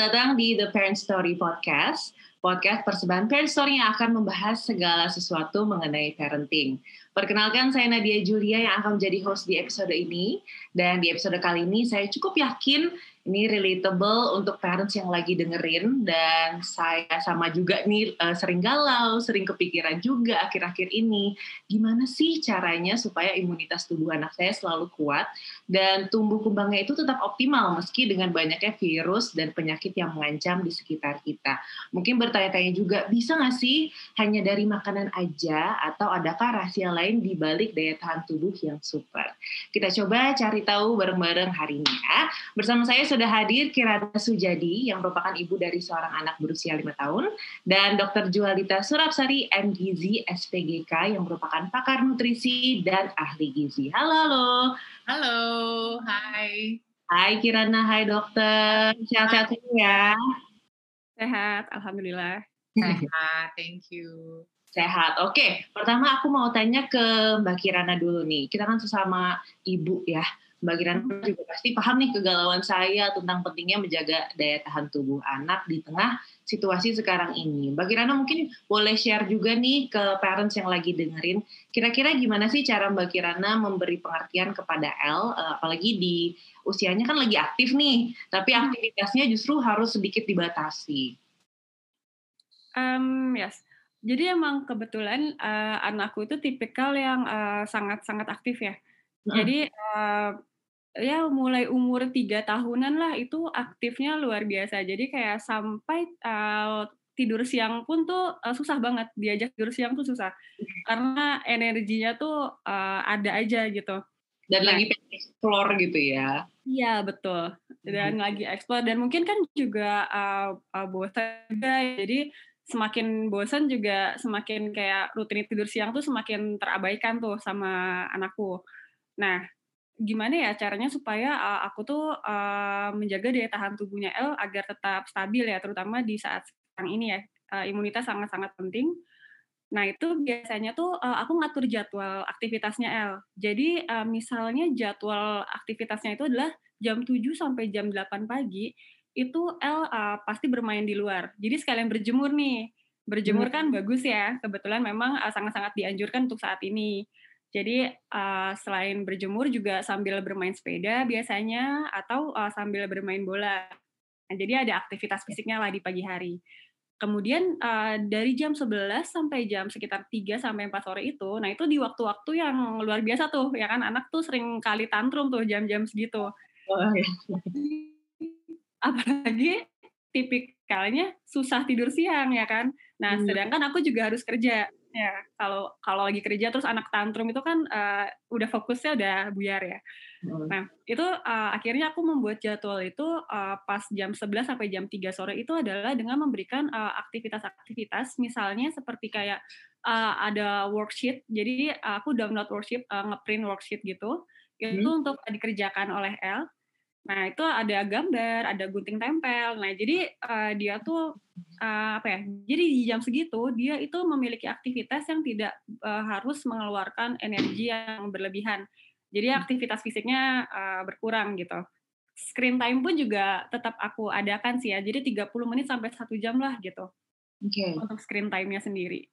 datang di The Parent Story Podcast, podcast persembahan Parent Story yang akan membahas segala sesuatu mengenai parenting. Perkenalkan saya Nadia Julia yang akan menjadi host di episode ini. Dan di episode kali ini saya cukup yakin ini relatable untuk parents yang lagi dengerin dan saya sama juga nih uh, sering galau, sering kepikiran juga akhir-akhir ini gimana sih caranya supaya imunitas tubuh anak saya selalu kuat dan tumbuh kembangnya itu tetap optimal meski dengan banyaknya virus dan penyakit yang mengancam di sekitar kita. Mungkin bertanya-tanya juga bisa nggak sih hanya dari makanan aja atau adakah rahasia lain di balik daya tahan tubuh yang super? Kita coba cari tahu bareng-bareng hari ini ya. Bersama saya sudah hadir Kirana Sujadi yang merupakan ibu dari seorang anak berusia 5 tahun dan Dr. Jualita Surapsari MGizi SPGK yang merupakan pakar nutrisi dan ahli gizi. Halo, halo. Halo, hai. Hai Kirana, hai dokter. Sehat-sehat ya? Sehat, Alhamdulillah. Sehat, thank you. Sehat. Oke, pertama aku mau tanya ke Mbak Kirana dulu nih. Kita kan sesama ibu ya. Mbak Kirana juga pasti paham nih kegalauan saya tentang pentingnya menjaga daya tahan tubuh anak di tengah situasi sekarang ini. Mbak Kirana mungkin boleh share juga nih ke parents yang lagi dengerin, kira-kira gimana sih cara Mbak Kirana memberi pengertian kepada L, eh, apalagi di usianya kan lagi aktif nih, tapi hmm. aktivitasnya justru harus sedikit dibatasi. Um, yes. Jadi emang kebetulan uh, anakku itu tipikal yang sangat sangat-sangat aktif ya. Hmm. Jadi uh, ya mulai umur tiga tahunan lah itu aktifnya luar biasa. Jadi kayak sampai uh, tidur siang pun tuh uh, susah banget diajak tidur siang tuh susah karena energinya tuh uh, ada aja gitu. Dan nah, lagi explore gitu ya? Iya betul. Dan hmm. lagi explore dan mungkin kan juga uh, uh, bosan juga. Jadi semakin bosan juga semakin kayak rutin tidur siang tuh semakin terabaikan tuh sama anakku. Nah gimana ya caranya supaya uh, aku tuh uh, menjaga daya tahan tubuhnya L agar tetap stabil ya, terutama di saat sekarang ini ya. Uh, imunitas sangat-sangat penting. Nah, itu biasanya tuh uh, aku ngatur jadwal aktivitasnya L. Jadi uh, misalnya jadwal aktivitasnya itu adalah jam 7 sampai jam 8 pagi, itu L uh, pasti bermain di luar. Jadi sekalian berjemur nih. Berjemur hmm. kan bagus ya. Kebetulan memang sangat-sangat uh, dianjurkan untuk saat ini. Jadi uh, selain berjemur juga sambil bermain sepeda biasanya atau uh, sambil bermain bola. Nah, jadi ada aktivitas fisiknya lah di pagi hari. Kemudian uh, dari jam 11 sampai jam sekitar 3 sampai 4 sore itu, nah itu di waktu-waktu yang luar biasa tuh, ya kan anak tuh sering kali tantrum tuh jam-jam segitu. Oh, iya. Apalagi tipikalnya susah tidur siang ya kan. Nah, hmm. sedangkan aku juga harus kerja ya kalau kalau lagi kerja terus anak tantrum itu kan uh, udah fokusnya udah buyar ya. Hmm. Nah itu uh, akhirnya aku membuat jadwal itu uh, pas jam 11 sampai jam 3 sore itu adalah dengan memberikan aktivitas-aktivitas uh, misalnya seperti kayak uh, ada worksheet. Jadi uh, aku download worksheet, uh, ngeprint worksheet gitu. Hmm. Itu untuk dikerjakan oleh L Nah, itu ada gambar, ada gunting tempel. Nah, jadi uh, dia tuh uh, apa ya? Jadi di jam segitu dia itu memiliki aktivitas yang tidak uh, harus mengeluarkan energi yang berlebihan. Jadi aktivitas fisiknya uh, berkurang gitu. Screen time pun juga tetap aku adakan sih ya. Jadi 30 menit sampai satu jam lah gitu. Okay. Untuk screen time-nya sendiri.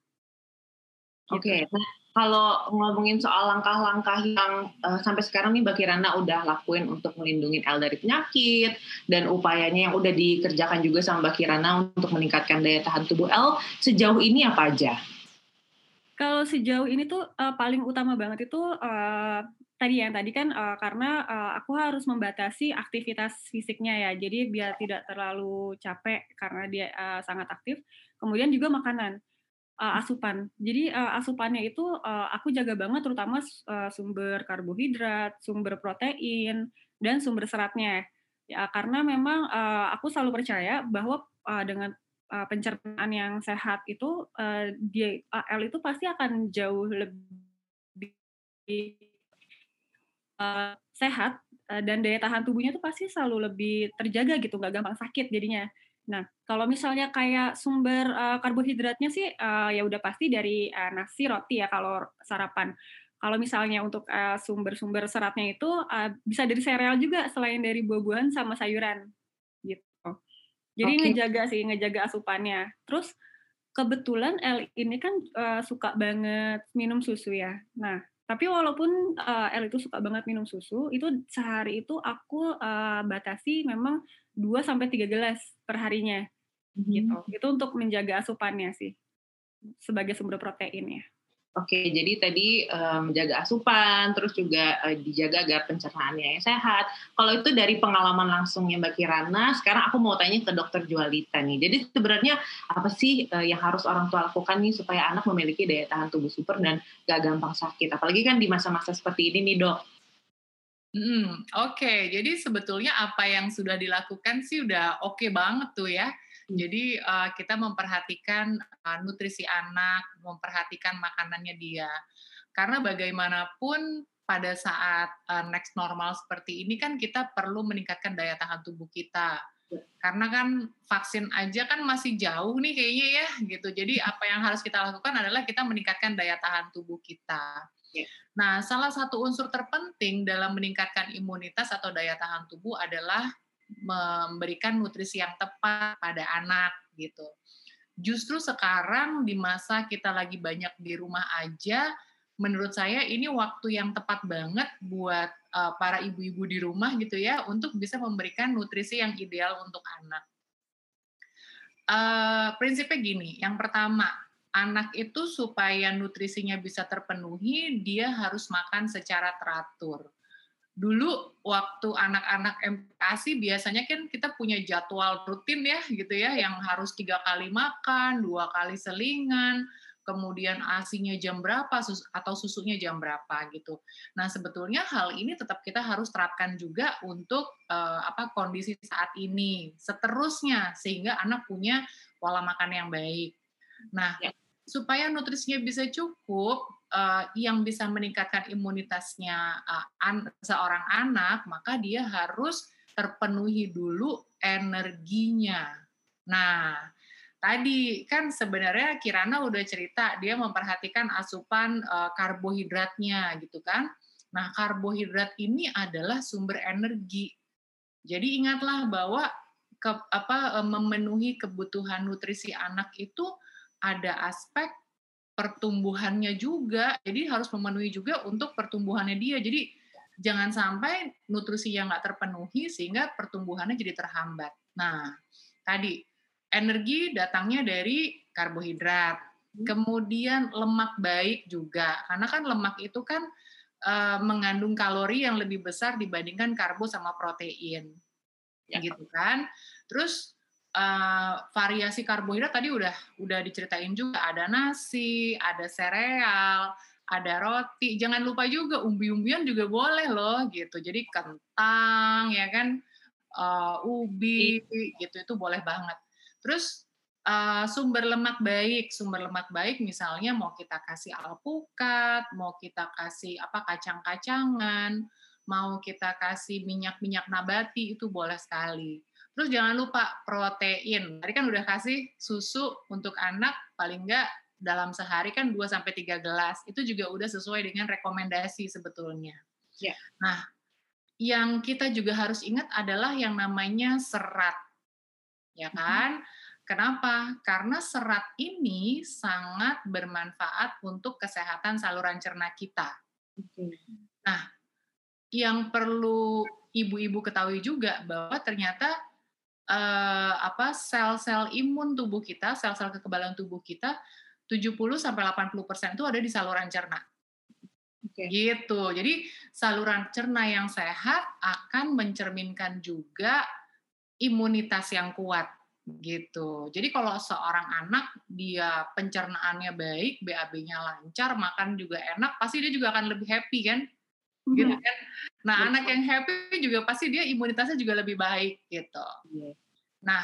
Oke, okay. Gitu. nah kalau ngomongin soal langkah-langkah yang uh, sampai sekarang nih Mbak Kirana udah lakuin untuk melindungi L dari penyakit dan upayanya yang udah dikerjakan juga sama Mbak Kirana untuk meningkatkan daya tahan tubuh L sejauh ini apa aja? Kalau sejauh ini tuh uh, paling utama banget itu uh, tadi yang tadi kan uh, karena uh, aku harus membatasi aktivitas fisiknya ya, jadi biar tidak terlalu capek karena dia uh, sangat aktif. Kemudian juga makanan uh, asupan. Jadi uh, asupannya itu uh, aku jaga banget terutama uh, sumber karbohidrat, sumber protein dan sumber seratnya. Ya karena memang uh, aku selalu percaya bahwa uh, dengan uh, pencernaan yang sehat itu uh, dia L itu pasti akan jauh lebih uh, sehat dan daya tahan tubuhnya itu pasti selalu lebih terjaga gitu, nggak gampang sakit jadinya. Nah, kalau misalnya kayak sumber uh, karbohidratnya sih uh, ya udah pasti dari uh, nasi, roti ya kalau sarapan. Kalau misalnya untuk sumber-sumber uh, seratnya itu uh, bisa dari sereal juga selain dari buah-buahan sama sayuran gitu. Jadi Oke. ngejaga sih, ngejaga asupannya. Terus kebetulan El ini kan uh, suka banget minum susu ya. Nah, tapi walaupun uh, El itu suka banget minum susu, itu sehari itu aku uh, batasi memang 2 sampai 3 gelas per harinya gitu. Mhm. Itu untuk menjaga asupannya sih. Sebagai sumber protein ya. Oke, jadi tadi eh, menjaga asupan, terus juga eh, dijaga agar pencernaannya yang sehat. Kalau itu dari pengalaman langsungnya Mbak Kirana, sekarang aku mau tanya ke Dokter Jualita nih. Jadi sebenarnya apa sih eh, yang harus orang tua lakukan nih supaya anak memiliki daya tahan tubuh super dan gak gampang sakit? Apalagi kan di masa-masa seperti ini nih dok. Hmm, Oke, jadi sebetulnya apa yang sudah dilakukan sih udah oke banget tuh ya. Jadi uh, kita memperhatikan uh, nutrisi anak, memperhatikan makanannya dia. Karena bagaimanapun pada saat uh, next normal seperti ini kan kita perlu meningkatkan daya tahan tubuh kita. Karena kan vaksin aja kan masih jauh nih kayaknya ya gitu. Jadi apa yang harus kita lakukan adalah kita meningkatkan daya tahan tubuh kita. Ya. Nah, salah satu unsur terpenting dalam meningkatkan imunitas atau daya tahan tubuh adalah memberikan nutrisi yang tepat pada anak gitu. Justru sekarang di masa kita lagi banyak di rumah aja, menurut saya ini waktu yang tepat banget buat uh, para ibu-ibu di rumah gitu ya untuk bisa memberikan nutrisi yang ideal untuk anak. Uh, prinsipnya gini, yang pertama anak itu supaya nutrisinya bisa terpenuhi dia harus makan secara teratur dulu waktu anak-anak MPASI biasanya kan kita punya jadwal rutin ya gitu ya yang harus tiga kali makan dua kali selingan kemudian asinya jam berapa sus atau susunya jam berapa gitu nah sebetulnya hal ini tetap kita harus terapkan juga untuk uh, apa kondisi saat ini seterusnya sehingga anak punya pola makan yang baik nah ya. supaya nutrisinya bisa cukup uh, yang bisa meningkatkan imunitasnya uh, an seorang anak, maka dia harus terpenuhi dulu energinya. Nah, tadi kan sebenarnya Kirana udah cerita dia memperhatikan asupan uh, karbohidratnya gitu kan. Nah, karbohidrat ini adalah sumber energi. Jadi ingatlah bahwa ke, apa memenuhi kebutuhan nutrisi anak itu ada aspek pertumbuhannya juga. Jadi harus memenuhi juga untuk pertumbuhannya dia. Jadi jangan sampai nutrisi yang nggak terpenuhi sehingga pertumbuhannya jadi terhambat. Nah, tadi energi datangnya dari karbohidrat, kemudian lemak baik juga. Karena kan lemak itu kan uh, mengandung kalori yang lebih besar dibandingkan karbo sama protein. Ya. Gitu kan. Terus uh, variasi karbohidrat tadi udah udah diceritain juga ada nasi, ada sereal, ada roti. Jangan lupa juga umbi-umbian juga boleh loh gitu. Jadi kentang ya kan, uh, ubi gitu itu boleh banget. Terus uh, sumber lemak baik, sumber lemak baik misalnya mau kita kasih alpukat, mau kita kasih apa kacang-kacangan, mau kita kasih minyak-minyak nabati itu boleh sekali. Terus jangan lupa protein. Tadi kan udah kasih susu untuk anak paling enggak dalam sehari kan 2 sampai 3 gelas. Itu juga udah sesuai dengan rekomendasi sebetulnya. Ya. Nah, yang kita juga harus ingat adalah yang namanya serat. Ya kan? Kenapa? Karena serat ini sangat bermanfaat untuk kesehatan saluran cerna kita. Nah, yang perlu ibu-ibu ketahui juga bahwa ternyata uh, apa sel-sel imun tubuh kita, sel-sel kekebalan tubuh kita 70 sampai 80% itu ada di saluran cerna. Okay. Gitu. Jadi saluran cerna yang sehat akan mencerminkan juga imunitas yang kuat gitu. Jadi kalau seorang anak dia pencernaannya baik, BAB-nya lancar, makan juga enak, pasti dia juga akan lebih happy kan? Gitu kan. Nah, anak yang happy juga pasti dia imunitasnya juga lebih baik gitu. Nah,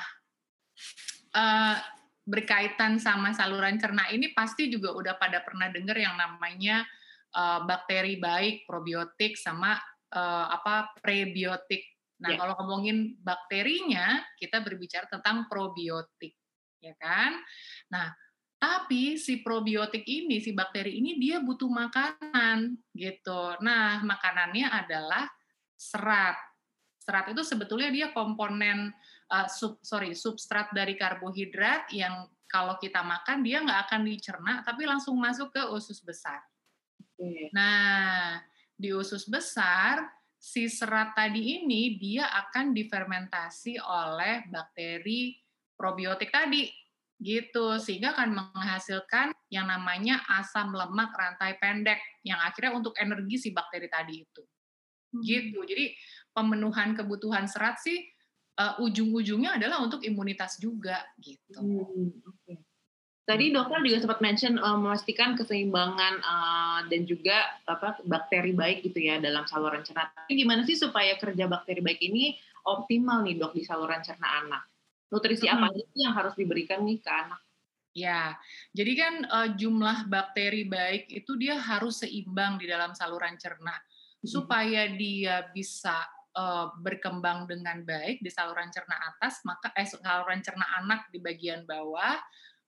uh, berkaitan sama saluran cerna ini pasti juga udah pada pernah dengar yang namanya uh, bakteri baik, probiotik sama uh, apa prebiotik. Nah, yeah. kalau ngomongin bakterinya, kita berbicara tentang probiotik, ya kan? Nah, tapi si probiotik ini, si bakteri ini dia butuh makanan gitu. Nah, makanannya adalah serat. Serat itu sebetulnya dia komponen uh, sub, sorry substrat dari karbohidrat yang kalau kita makan dia nggak akan dicerna tapi langsung masuk ke usus besar. Okay. Nah di usus besar si serat tadi ini dia akan difermentasi oleh bakteri probiotik tadi gitu sehingga akan menghasilkan yang namanya asam lemak rantai pendek yang akhirnya untuk energi si bakteri tadi itu hmm. gitu jadi pemenuhan kebutuhan serat sih uh, ujung-ujungnya adalah untuk imunitas juga gitu. Hmm, okay. Tadi dokter juga sempat mention uh, memastikan keseimbangan uh, dan juga apa bakteri baik gitu ya dalam saluran cerna. Tapi gimana sih supaya kerja bakteri baik ini optimal nih dok di saluran cerna anak? Nutrisi hmm. apa aja yang harus diberikan nih ke anak? Ya, jadi kan uh, jumlah bakteri baik itu dia harus seimbang di dalam saluran cerna hmm. supaya dia bisa uh, berkembang dengan baik di saluran cerna atas, maka eh saluran cerna anak di bagian bawah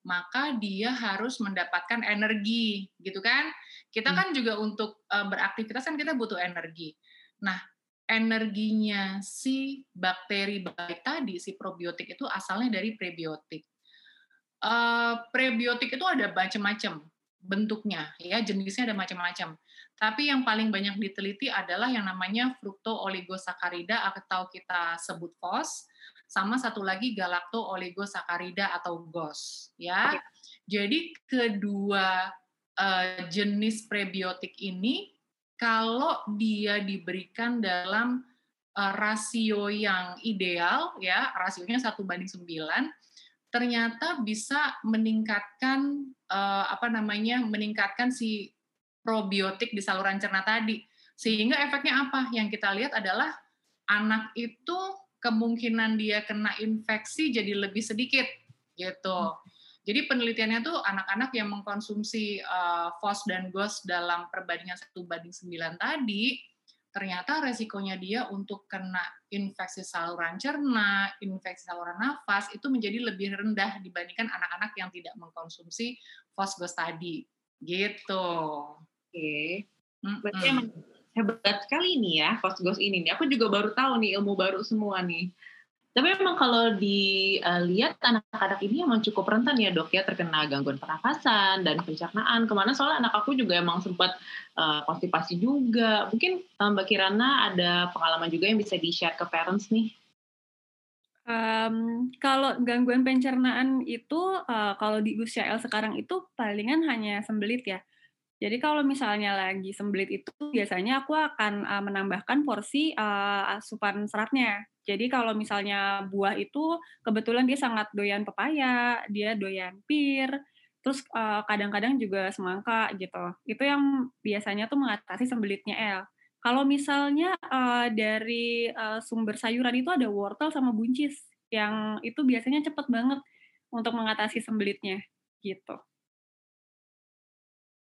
maka dia harus mendapatkan energi, gitu kan? Kita hmm. kan juga untuk uh, beraktivitas kan kita butuh energi. Nah, energinya si bakteri baik tadi, si probiotik itu asalnya dari prebiotik. Uh, prebiotik itu ada macam-macam bentuknya, ya jenisnya ada macam-macam. Tapi yang paling banyak diteliti adalah yang namanya fructooligosaccharidia atau kita sebut FOS sama satu lagi galakto oligosakarida atau GOS ya. Jadi kedua uh, jenis prebiotik ini kalau dia diberikan dalam uh, rasio yang ideal ya, rasionya satu banding sembilan, ternyata bisa meningkatkan uh, apa namanya? meningkatkan si probiotik di saluran cerna tadi. Sehingga efeknya apa? Yang kita lihat adalah anak itu kemungkinan dia kena infeksi jadi lebih sedikit gitu. Jadi penelitiannya tuh anak-anak yang mengkonsumsi uh, FOS dan GOS dalam perbandingan satu banding 9 tadi, ternyata resikonya dia untuk kena infeksi saluran cerna, infeksi saluran nafas itu menjadi lebih rendah dibandingkan anak-anak yang tidak mengkonsumsi FOS GOS tadi. Gitu. Oke. Okay. Berarti emang hebat sekali nih ya Ghost ini nih. Aku juga baru tahu nih ilmu baru semua nih. Tapi memang kalau dilihat uh, anak-anak ini emang cukup rentan ya dok ya terkena gangguan pernafasan dan pencernaan. Ke mana soalnya anak aku juga emang sempat uh, konstipasi juga. Mungkin uh, Mbak Kirana ada pengalaman juga yang bisa di-share ke parents nih. Um, kalau gangguan pencernaan itu uh, kalau di usia L sekarang itu palingan hanya sembelit ya. Jadi kalau misalnya lagi sembelit itu biasanya aku akan uh, menambahkan porsi uh, asupan seratnya. Jadi kalau misalnya buah itu kebetulan dia sangat doyan pepaya, dia doyan pir, terus kadang-kadang uh, juga semangka gitu. Itu yang biasanya tuh mengatasi sembelitnya L. Kalau misalnya uh, dari uh, sumber sayuran itu ada wortel sama buncis, yang itu biasanya cepet banget untuk mengatasi sembelitnya gitu.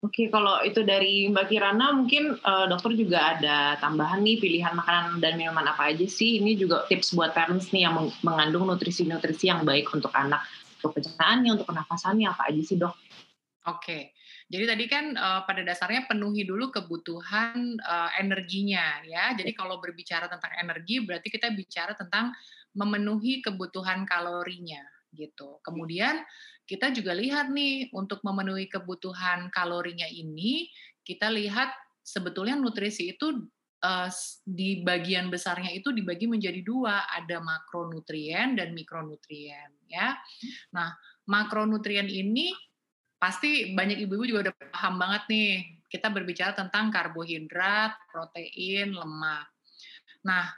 Oke, kalau itu dari Mbak Kirana, mungkin uh, dokter juga ada tambahan nih pilihan makanan dan minuman apa aja sih? Ini juga tips buat parents nih yang mengandung nutrisi-nutrisi yang baik untuk anak, untuk pencernaannya, untuk pernafasannya apa aja sih dok? Oke, jadi tadi kan uh, pada dasarnya penuhi dulu kebutuhan uh, energinya ya. Jadi kalau berbicara tentang energi, berarti kita bicara tentang memenuhi kebutuhan kalorinya gitu. Kemudian kita juga lihat nih untuk memenuhi kebutuhan kalorinya ini, kita lihat sebetulnya nutrisi itu uh, di bagian besarnya itu dibagi menjadi dua, ada makronutrien dan mikronutrien ya. Nah, makronutrien ini pasti banyak ibu-ibu juga udah paham banget nih. Kita berbicara tentang karbohidrat, protein, lemak. Nah,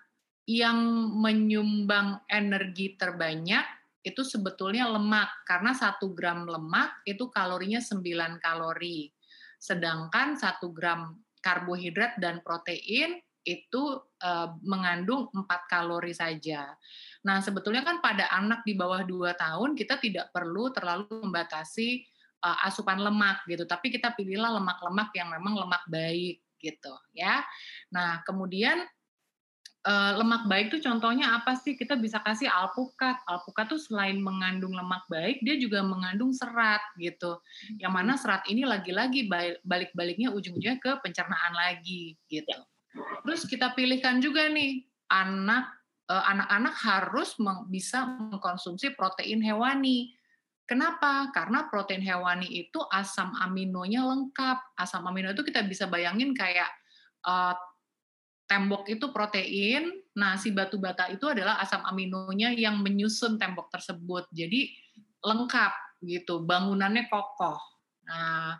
yang menyumbang energi terbanyak itu sebetulnya lemak karena satu gram lemak itu kalorinya 9 kalori. Sedangkan satu gram karbohidrat dan protein itu uh, mengandung 4 kalori saja. Nah, sebetulnya kan pada anak di bawah 2 tahun kita tidak perlu terlalu membatasi uh, asupan lemak gitu, tapi kita pilihlah lemak-lemak yang memang lemak baik gitu ya. Nah, kemudian uh, lemak baik tuh contohnya apa sih? Kita bisa kasih alpukat. Alpukat tuh selain mengandung lemak baik, dia juga mengandung serat gitu. Yang mana hmm. serat ini lagi-lagi balik-baliknya ujung-ujungnya ke pencernaan lagi gitu. Terus kita pilihkan juga nih anak eh, anak-anak harus bisa mengkonsumsi protein hewani. Kenapa? Karena protein hewani itu asam aminonya lengkap. Asam amino itu kita bisa bayangin kayak uh, tembok itu protein, nah si batu bata itu adalah asam aminonya yang menyusun tembok tersebut. Jadi lengkap gitu, bangunannya kokoh. Nah,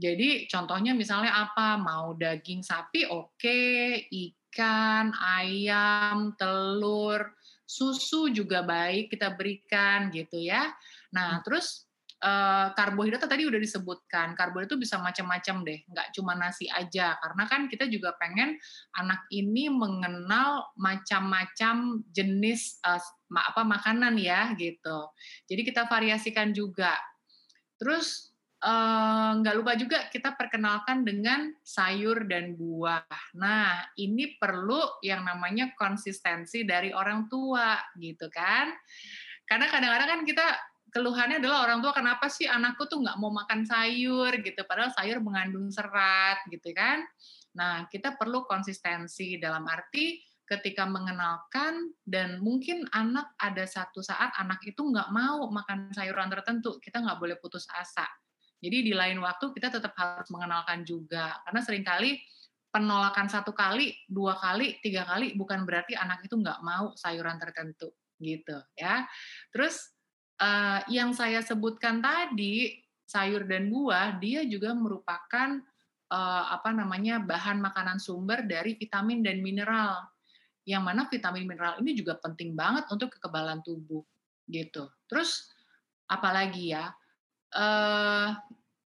jadi contohnya misalnya apa? Mau daging sapi oke, okay. ikan, ayam, telur, susu juga baik kita berikan gitu ya. Nah, hmm. terus uh, karbohidrat tadi udah disebutkan. Karbohidrat itu bisa macam-macam deh, nggak cuma nasi aja. Karena kan kita juga pengen anak ini mengenal macam-macam jenis uh, apa makanan ya gitu. Jadi kita variasikan juga. Terus Eh, nggak uh, lupa juga kita perkenalkan dengan sayur dan buah. Nah, ini perlu yang namanya konsistensi dari orang tua, gitu kan? Karena kadang-kadang kan kita keluhannya adalah orang tua kenapa sih anakku tuh nggak mau makan sayur gitu, padahal sayur mengandung serat, gitu kan? Nah, kita perlu konsistensi dalam arti ketika mengenalkan dan mungkin anak ada satu saat anak itu nggak mau makan sayuran tertentu, kita nggak boleh putus asa jadi di lain waktu kita tetap harus mengenalkan juga karena sering kali penolakan satu kali, dua kali, tiga kali bukan berarti anak itu nggak mau sayuran tertentu gitu ya. Terus uh, yang saya sebutkan tadi sayur dan buah dia juga merupakan uh, apa namanya bahan makanan sumber dari vitamin dan mineral. Yang mana vitamin mineral ini juga penting banget untuk kekebalan tubuh gitu. Terus apalagi ya uh,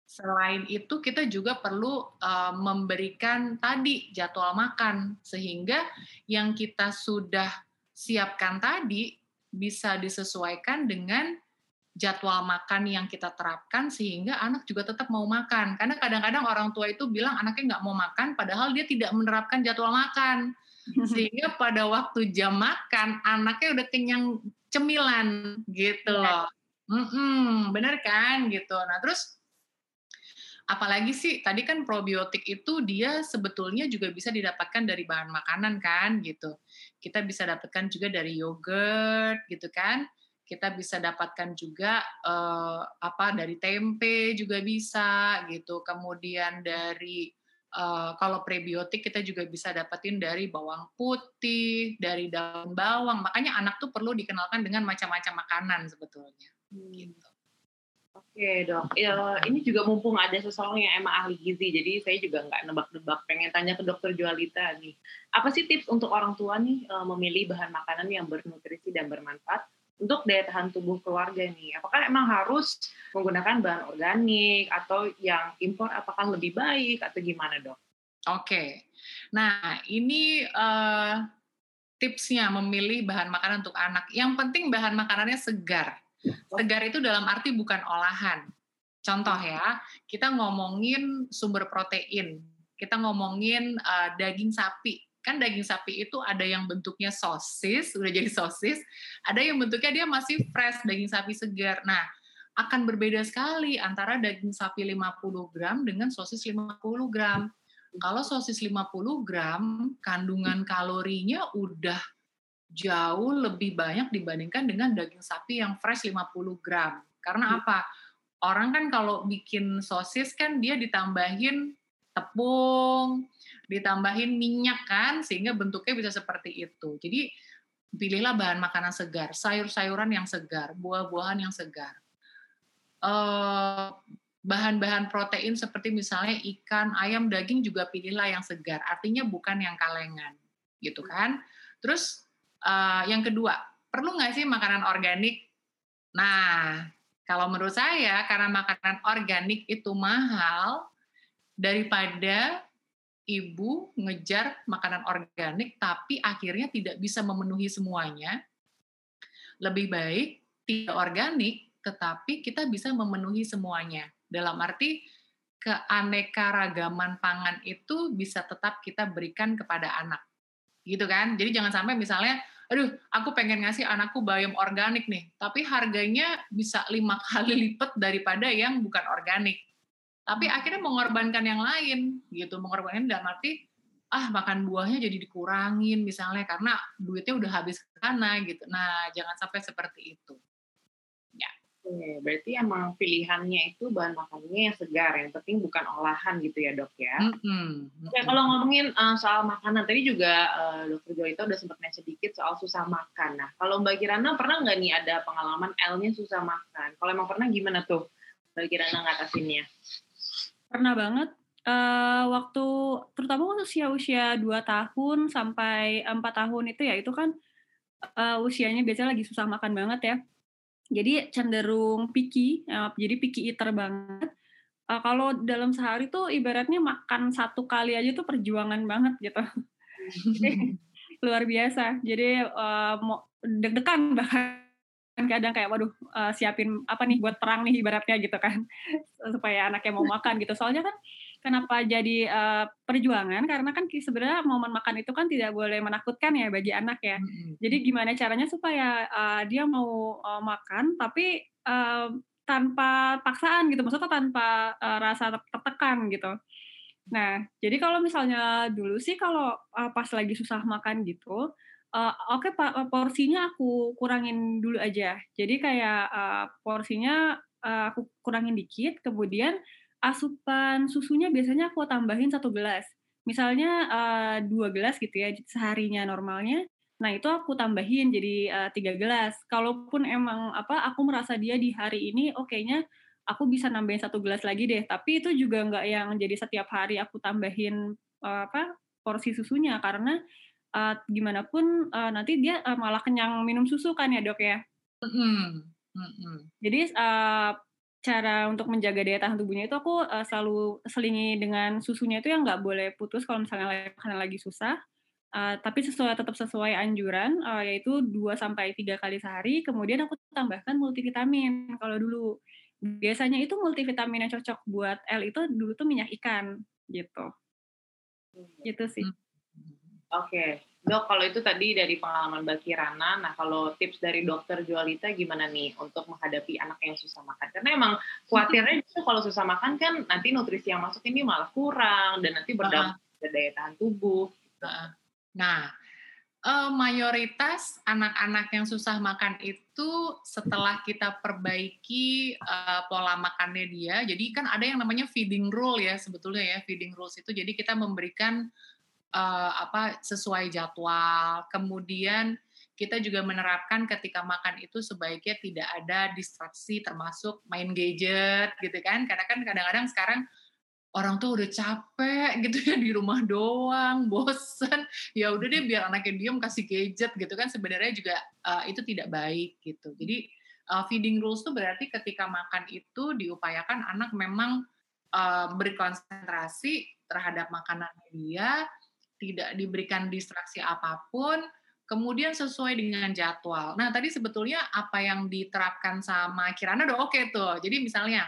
selain itu kita juga perlu uh, memberikan tadi jadwal makan sehingga yang kita sudah siapkan tadi bisa disesuaikan dengan jadwal makan yang kita terapkan sehingga anak juga tetap mau makan karena kadang-kadang orang tua itu bilang anaknya nggak mau makan padahal dia tidak menerapkan jadwal makan sehingga pada waktu jam makan anaknya udah kenyang cemilan gitu iya. loh. Mm -hmm, bener kan gitu. Nah terus apalagi sih tadi kan probiotik itu dia sebetulnya juga bisa didapatkan dari bahan makanan kan gitu. Kita bisa dapatkan juga dari yogurt gitu kan. Kita bisa dapatkan juga uh, apa dari tempe juga bisa gitu. Kemudian dari uh, kalau prebiotik kita juga bisa dapetin dari bawang putih, dari daun bawang. Makanya anak tuh perlu dikenalkan dengan macam-macam makanan sebetulnya. Hmm. Gitu. Oke dok, ya, ini juga mumpung ada seseorang yang emang ahli gizi, jadi saya juga nggak nebak-nebak, pengen tanya ke dokter Jualita nih. Apa sih tips untuk orang tua nih eh, memilih bahan makanan yang bernutrisi dan bermanfaat untuk daya tahan tubuh keluarga nih? Apakah emang harus menggunakan bahan organik atau yang impor apakah lebih baik atau gimana dok? Oke, nah ini uh, tipsnya memilih bahan makanan untuk anak. Yang penting bahan makanannya segar Segar itu dalam arti bukan olahan. Contoh ya, kita ngomongin sumber protein, kita ngomongin uh, daging sapi. Kan daging sapi itu ada yang bentuknya sosis, udah jadi sosis, ada yang bentuknya dia masih fresh, daging sapi segar. Nah, akan berbeda sekali antara daging sapi 50 gram dengan sosis 50 gram. Kalau sosis 50 gram, kandungan kalorinya udah jauh lebih banyak dibandingkan dengan daging sapi yang fresh 50 gram. Karena hmm. apa? Orang kan kalau bikin sosis kan dia ditambahin tepung, ditambahin minyak kan, sehingga bentuknya bisa seperti itu. Jadi pilihlah bahan makanan segar, sayur-sayuran yang segar, buah-buahan yang segar. eh, bahan-bahan protein seperti misalnya ikan, ayam, daging juga pilihlah yang segar. Artinya bukan yang kalengan, gitu kan? Terus Uh, yang kedua, perlu nggak sih makanan organik? Nah, kalau menurut saya karena makanan organik itu mahal daripada ibu ngejar makanan organik tapi akhirnya tidak bisa memenuhi semuanya. Lebih baik tidak organik tetapi kita bisa memenuhi semuanya. Dalam arti keanekaragaman pangan itu bisa tetap kita berikan kepada anak. Gitu kan? Jadi jangan sampai misalnya aduh aku pengen ngasih anakku bayam organik nih, tapi harganya bisa lima kali lipat daripada yang bukan organik. Tapi akhirnya mengorbankan yang lain gitu, mengorbankan dalam arti ah makan buahnya jadi dikurangin misalnya karena duitnya udah habis ke sana gitu. Nah, jangan sampai seperti itu. Oke, berarti emang pilihannya itu bahan makanannya yang segar, yang penting bukan olahan gitu ya dok ya. Mm-mm. Oke, kalau ngomongin uh, soal makanan, tadi juga uh, dokter Jolita udah sempat nanya sedikit soal susah makan. Nah, kalau Mbak Kirana pernah nggak nih ada pengalaman L-nya susah makan? Kalau emang pernah gimana tuh Mbak Kirana ngatasinnya? Pernah banget. Uh, waktu terutama waktu usia-usia 2 tahun sampai 4 tahun itu ya, itu kan uh, usianya biasanya lagi susah makan banget ya jadi cenderung picky, uh, jadi picky eater banget. Uh, kalau dalam sehari tuh ibaratnya makan satu kali aja tuh perjuangan banget gitu. luar biasa. Jadi uh, mau deg-degan bahkan kadang kayak waduh uh, siapin apa nih buat perang nih ibaratnya gitu kan supaya anaknya mau makan gitu soalnya kan kenapa jadi uh, perjuangan karena kan sebenarnya momen makan itu kan tidak boleh menakutkan ya bagi anak ya. Mm-hmm. Jadi gimana caranya supaya uh, dia mau uh, makan tapi uh, tanpa paksaan gitu, maksudnya tanpa uh, rasa tertekan gitu. Nah, jadi kalau misalnya dulu sih kalau uh, pas lagi susah makan gitu, uh, oke okay, porsinya aku kurangin dulu aja. Jadi kayak uh, porsinya uh, aku kurangin dikit, kemudian asupan susunya biasanya aku tambahin satu gelas. Misalnya uh, dua gelas gitu ya seharinya normalnya. Nah itu aku tambahin jadi uh, tiga gelas. Kalaupun emang apa aku merasa dia di hari ini oke-nya aku bisa nambahin satu gelas lagi deh. Tapi itu juga nggak yang jadi setiap hari aku tambahin uh, apa porsi susunya karena uh, gimana pun uh, nanti dia uh, malah kenyang minum susu kan ya dok ya. Mm -hmm. Mm -hmm. Jadi uh, cara untuk menjaga daya tahan tubuhnya itu aku uh, selalu selingi dengan susunya itu yang nggak boleh putus kalau misalnya makanan lagi susah. Uh, tapi sesuai tetap sesuai anjuran uh, yaitu 2 sampai tiga kali sehari. Kemudian aku tambahkan multivitamin. Kalau dulu biasanya itu multivitamin yang cocok buat L itu dulu tuh minyak ikan gitu. Gitu sih. Oke. Okay. Dok, kalau itu tadi dari pengalaman Mbak Kirana, nah kalau tips dari dokter Jualita gimana nih untuk menghadapi anak yang susah makan? Karena emang khawatirnya itu kalau susah makan kan nanti nutrisi yang masuk ini malah kurang dan nanti berdampak pada daya tahan tubuh. Nah, uh, mayoritas anak-anak yang susah makan itu setelah kita perbaiki uh, pola makannya dia, jadi kan ada yang namanya feeding rule ya sebetulnya ya feeding rules itu, jadi kita memberikan uh, apa sesuai jadwal. Kemudian kita juga menerapkan ketika makan itu sebaiknya tidak ada distraksi termasuk main gadget gitu kan. Karena kan kadang-kadang sekarang orang tuh udah capek gitu ya di rumah doang, bosen. Ya udah deh biar anaknya diem kasih gadget gitu kan sebenarnya juga uh, itu tidak baik gitu. Jadi uh, feeding rules tuh berarti ketika makan itu diupayakan anak memang uh, berkonsentrasi terhadap makanan dia tidak diberikan distraksi apa pun, kemudian sesuai dengan jadwal. Nah, tadi sebetulnya apa yang diterapkan sama Kirana udah oke okay tuh. Jadi misalnya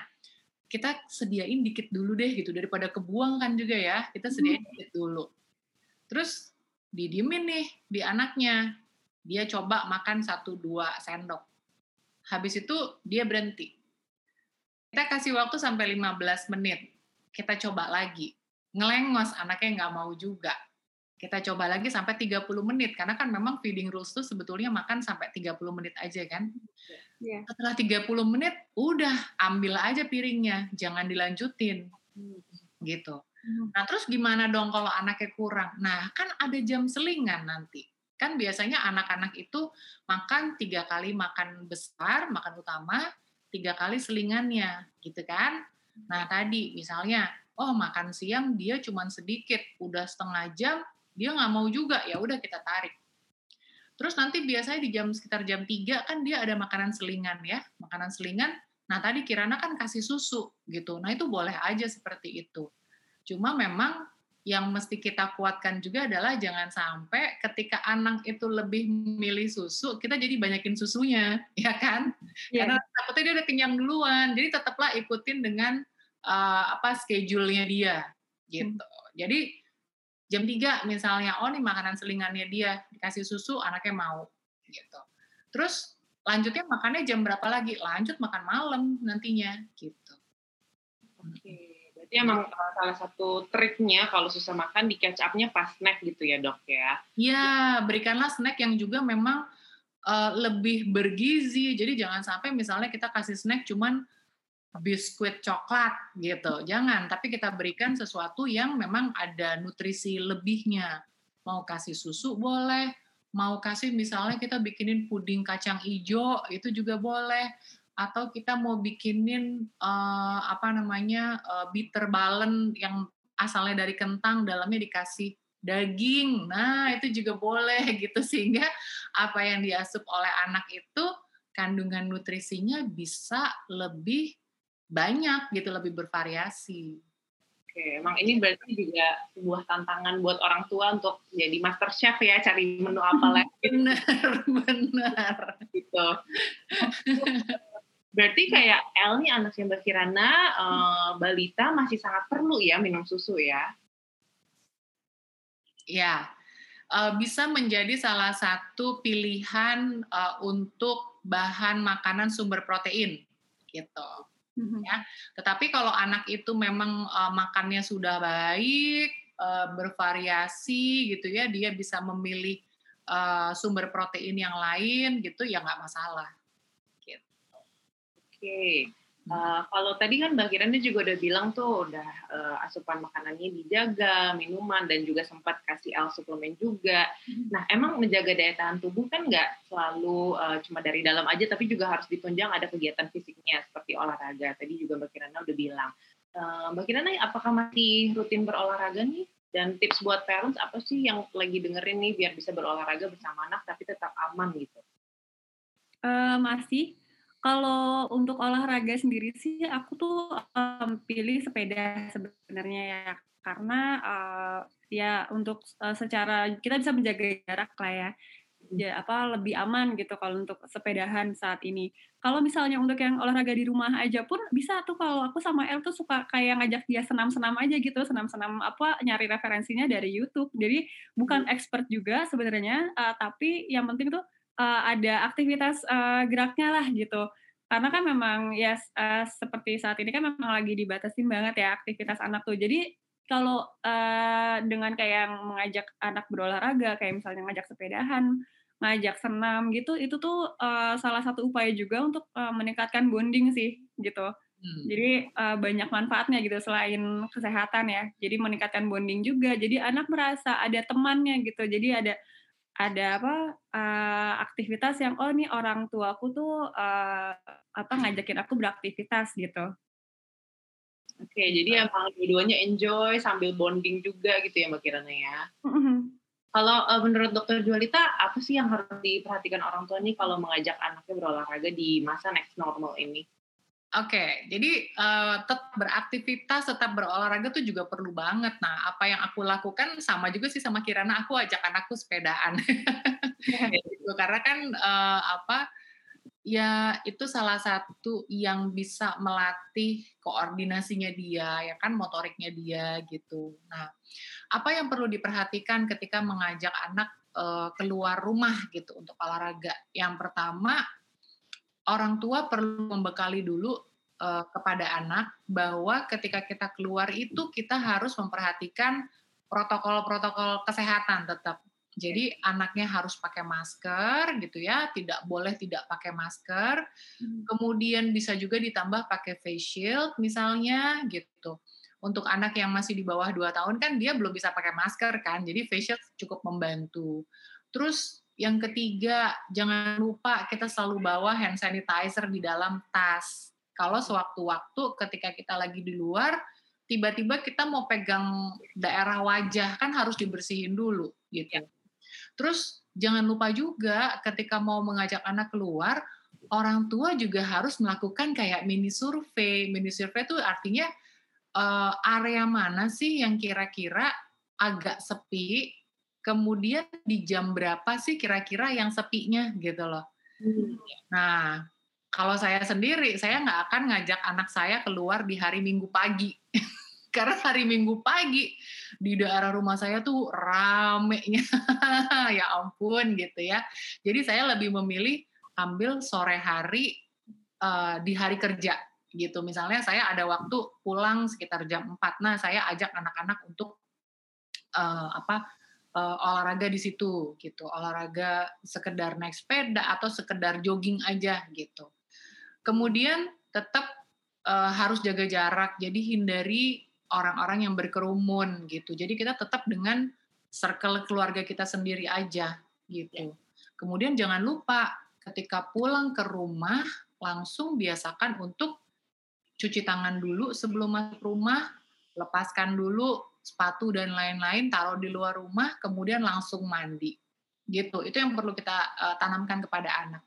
kita sediain dikit dulu deh gitu daripada kebuang kan juga ya. Kita sediain hmm. dikit dulu. Terus didiemin nih di anaknya. Dia coba makan satu dua sendok. Habis itu dia berhenti. Kita kasih waktu sampai 15 menit. Kita coba lagi. Ngelengos anaknya nggak mau juga kita coba lagi sampai 30 menit karena kan memang feeding rules tuh sebetulnya makan sampai 30 menit aja kan. Yeah. Setelah 30 menit udah ambil aja piringnya, jangan dilanjutin. Hmm. Gitu. Hmm. Nah, terus gimana dong kalau anaknya kurang? Nah, kan ada jam selingan nanti. Kan biasanya anak-anak itu makan tiga kali makan besar, makan utama, tiga kali selingannya, gitu kan? Nah, tadi misalnya, oh makan siang dia cuma sedikit, udah setengah jam, dia nggak mau juga ya udah kita tarik terus nanti biasanya di jam sekitar jam 3 kan dia ada makanan selingan ya makanan selingan nah tadi Kirana kan kasih susu gitu nah itu boleh aja seperti itu cuma memang yang mesti kita kuatkan juga adalah jangan sampai ketika anak itu lebih milih susu, kita jadi banyakin susunya, ya kan? Yeah. Karena takutnya dia udah kenyang duluan. Jadi tetaplah ikutin dengan uh, apa schedule-nya dia, gitu. Hmm. Jadi jam 3 misalnya oh nih makanan selingannya dia dikasih susu anaknya mau gitu terus lanjutnya makannya jam berapa lagi lanjut makan malam nantinya gitu oke berarti emang salah satu triknya kalau susah makan di catch up-nya pas snack gitu ya dok ya? Iya, berikanlah snack yang juga memang uh, lebih bergizi. Jadi jangan sampai misalnya kita kasih snack cuman biskuit coklat gitu. Jangan, tapi kita berikan sesuatu yang memang ada nutrisi lebihnya. Mau kasih susu boleh, mau kasih misalnya kita bikinin puding kacang hijau itu juga boleh atau kita mau bikinin uh, apa namanya uh, bitter balen yang asalnya dari kentang dalamnya dikasih daging nah itu juga boleh gitu sehingga apa yang diasup oleh anak itu kandungan nutrisinya bisa lebih banyak gitu lebih bervariasi Oke, emang ini berarti juga sebuah tantangan buat orang tua untuk jadi master chef ya, cari menu apa lagi. Benar, benar. Gitu. Berarti kayak El nih anaknya Mbak Kirana, uh, balita masih sangat perlu ya minum susu ya? Ya, uh, bisa menjadi salah satu pilihan uh, untuk bahan makanan sumber protein gitu. Mm-hmm. Ya, tetapi kalau anak itu memang uh, makannya sudah baik, uh, bervariasi gitu ya, dia bisa memilih uh, sumber protein yang lain gitu ya nggak masalah okay. Uh, kalau tadi kan Mbak Kirana juga udah bilang tuh udah uh, asupan makanannya dijaga, minuman dan juga sempat kasih L suplemen juga. Hmm. Nah, emang menjaga daya tahan tubuh kan nggak selalu uh, cuma dari dalam aja, tapi juga harus ditunjang ada kegiatan fisiknya seperti olahraga. Tadi juga Mbak Kirana udah bilang. Uh, Mbak Kirana, apakah masih rutin berolahraga nih? Dan tips buat parents apa sih yang lagi dengerin nih biar bisa berolahraga bersama anak tapi tetap aman gitu? Uh, masih kalau untuk olahraga sendiri sih aku tuh um, pilih sepeda sebenarnya ya karena uh, ya untuk uh, secara kita bisa menjaga jarak lah ya ya apa lebih aman gitu kalau untuk sepedahan saat ini. Kalau misalnya untuk yang olahraga di rumah aja pun bisa tuh kalau aku sama El tuh suka kayak ngajak dia senam-senam aja gitu, senam-senam apa nyari referensinya dari YouTube. Jadi bukan expert juga sebenarnya, uh, tapi yang penting tuh uh, ada aktivitas uh, geraknya lah gitu. Karena kan memang ya uh, seperti saat ini kan memang lagi dibatasin banget ya aktivitas anak tuh. Jadi kalau uh, dengan kayak mengajak anak berolahraga, kayak misalnya ngajak sepedahan, ngajak senam gitu, itu tuh uh, salah satu upaya juga untuk uh, meningkatkan bonding sih gitu. Hmm. Jadi uh, banyak manfaatnya gitu selain kesehatan ya. Jadi meningkatkan bonding juga. Jadi anak merasa ada temannya gitu. Jadi ada ada apa uh, aktivitas yang oh nih orang tuaku tuh uh, apa ngajakin aku beraktivitas gitu. Oke, jadi emang keduanya enjoy sambil bonding juga gitu ya Mbak Kirana ya. Mm-hmm. Kalau uh, menurut Dokter Jualita, apa sih yang harus diperhatikan orang tua nih kalau mengajak anaknya berolahraga di masa next normal ini? Oke, okay, jadi uh, tetap beraktivitas, tetap berolahraga tuh juga perlu banget. Nah, apa yang aku lakukan sama juga sih sama Kirana, aku ajak anakku sepedaan. gitu. Karena kan uh, apa ya itu salah satu yang bisa melatih koordinasinya dia, ya kan motoriknya dia gitu. Nah, apa yang perlu diperhatikan ketika mengajak anak uh, keluar rumah gitu untuk olahraga? Yang pertama orang tua perlu membekali dulu uh, kepada anak bahwa ketika kita keluar itu kita harus memperhatikan protokol-protokol kesehatan tetap. Jadi anaknya harus pakai masker gitu ya, tidak boleh tidak pakai masker. Hmm. Kemudian bisa juga ditambah pakai face shield misalnya gitu. Untuk anak yang masih di bawah 2 tahun kan dia belum bisa pakai masker kan, jadi face shield cukup membantu. Terus yang ketiga, jangan lupa kita selalu bawa hand sanitizer di dalam tas. Kalau sewaktu-waktu ketika kita lagi di luar, tiba-tiba kita mau pegang daerah wajah kan harus dibersihin dulu gitu. Terus jangan lupa juga ketika mau mengajak anak keluar, orang tua juga harus melakukan kayak mini survei. Mini survei itu artinya uh, area mana sih yang kira-kira agak sepi kemudian di jam berapa sih kira-kira yang sepinya gitu loh. Hmm. Nah, kalau saya sendiri, saya nggak akan ngajak anak saya keluar di hari Minggu pagi. Karena hari Minggu pagi di daerah rumah saya tuh ramenya, ya ampun gitu ya. Jadi saya lebih memilih ambil sore hari uh, di hari kerja gitu. Misalnya saya ada waktu pulang sekitar jam 4. Nah, saya ajak anak-anak untuk uh, apa uh, olahraga di situ gitu. Olahraga sekedar naik sepeda atau sekedar jogging aja gitu. Kemudian tetap uh, harus jaga jarak. Jadi hindari orang-orang yang berkerumun gitu. Jadi kita tetap dengan circle keluarga kita sendiri aja gitu. Ya. Kemudian jangan lupa ketika pulang ke rumah langsung biasakan untuk cuci tangan dulu sebelum masuk rumah, lepaskan dulu sepatu dan lain-lain, taruh di luar rumah, kemudian langsung mandi. Gitu. Itu yang perlu kita uh, tanamkan kepada anak.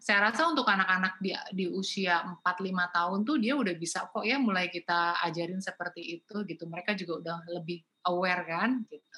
Saya rasa untuk anak-anak di, di usia 4-5 tahun tuh dia udah bisa kok ya mulai kita ajarin seperti itu gitu. Mereka juga udah lebih aware kan gitu.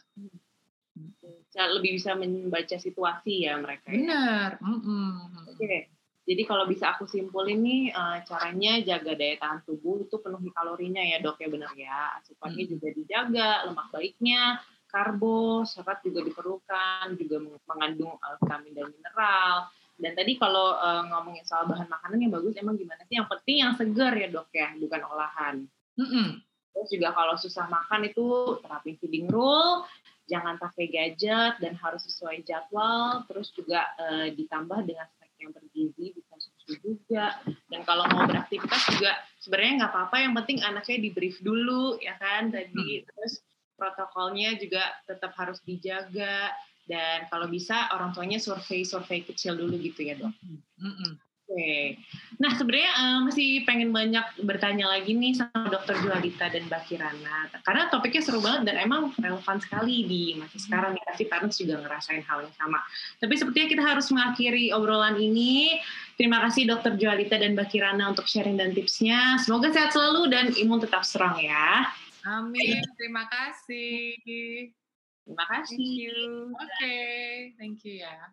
Lebih bisa membaca situasi ya mereka. Ya? Benar. Mm -mm. Oke. Okay. Jadi kalau bisa aku simpulin nih uh, caranya jaga daya tahan tubuh itu penuhi kalorinya ya dok ya benar ya. Asupannya hmm. juga dijaga, lemak baiknya, karbo, serat juga diperlukan, juga mengandung uh, vitamin dan mineral. Dan tadi kalau uh, ngomongin soal bahan makanan yang bagus emang gimana sih? Yang penting yang segar ya dok ya, bukan olahan. Mm -hmm. Terus juga kalau susah makan itu terapin feeding rule, jangan pakai gadget dan harus sesuai jadwal. Terus juga uh, ditambah dengan yang bergizi bisa susu juga dan kalau mau beraktivitas juga sebenarnya nggak apa-apa yang penting anaknya di brief dulu ya kan tadi hmm. terus protokolnya juga tetap harus dijaga dan kalau bisa orang tuanya survei survei kecil dulu gitu ya dok. Hmm. Hmm. Oke. Nah, sebenarnya uh, masih pengen banyak bertanya lagi nih sama Dokter Jualita dan Mbak Kirana. Karena topiknya seru banget dan emang relevan sekali di masa sekarang ya. Pasti parents juga ngerasain hal yang sama. Tapi sepertinya kita harus mengakhiri obrolan ini. Terima kasih Dokter Jualita dan Mbak Kirana untuk sharing dan tipsnya. Semoga sehat selalu dan imun tetap strong ya. Amin. Terima kasih. Terima kasih. Oke, okay. thank you ya.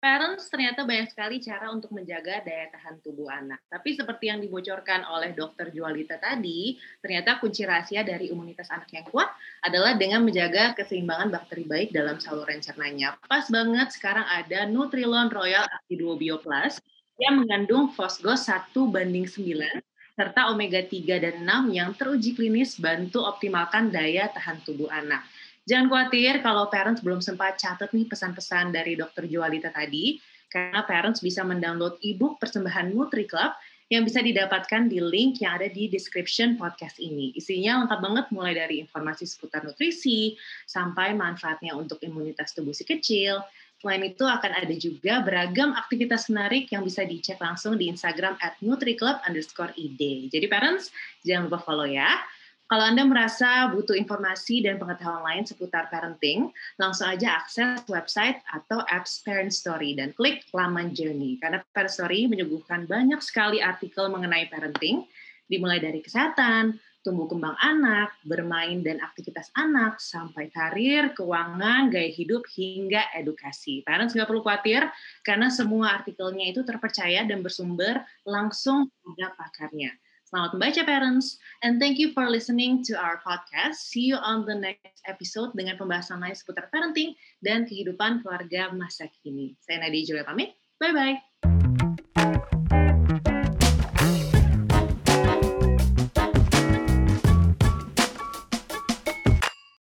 Parents ternyata banyak sekali cara untuk menjaga daya tahan tubuh anak. Tapi seperti yang dibocorkan oleh dokter Jualita tadi, ternyata kunci rahasia dari imunitas anak yang kuat adalah dengan menjaga keseimbangan bakteri baik dalam saluran cernanya. Pas banget sekarang ada Nutrilon Royal Actiduo Bio Plus yang mengandung fosgos 1 banding 9 serta omega 3 dan 6 yang teruji klinis bantu optimalkan daya tahan tubuh anak. Jangan khawatir kalau parents belum sempat catat nih pesan-pesan dari dokter Jualita tadi, karena parents bisa mendownload ebook persembahan Nutri Club yang bisa didapatkan di link yang ada di description podcast ini. Isinya lengkap banget mulai dari informasi seputar nutrisi sampai manfaatnya untuk imunitas tubuh si kecil. Selain itu akan ada juga beragam aktivitas menarik yang bisa dicek langsung di Instagram at NutriClub underscore id. Jadi parents, jangan lupa follow ya. Kalau Anda merasa butuh informasi dan pengetahuan lain seputar parenting, langsung aja akses website atau apps Parent Story dan klik laman Journey. Karena Parent Story menyuguhkan banyak sekali artikel mengenai parenting, dimulai dari kesehatan, tumbuh kembang anak, bermain dan aktivitas anak, sampai karir, keuangan, gaya hidup, hingga edukasi. Parents nggak perlu khawatir, karena semua artikelnya itu terpercaya dan bersumber langsung pada pakarnya. Selamat membaca parents, and thank you for listening to our podcast. See you on the next episode dengan pembahasan lain seputar parenting dan kehidupan keluarga masa kini. Saya Nadia Julia pamit, bye-bye.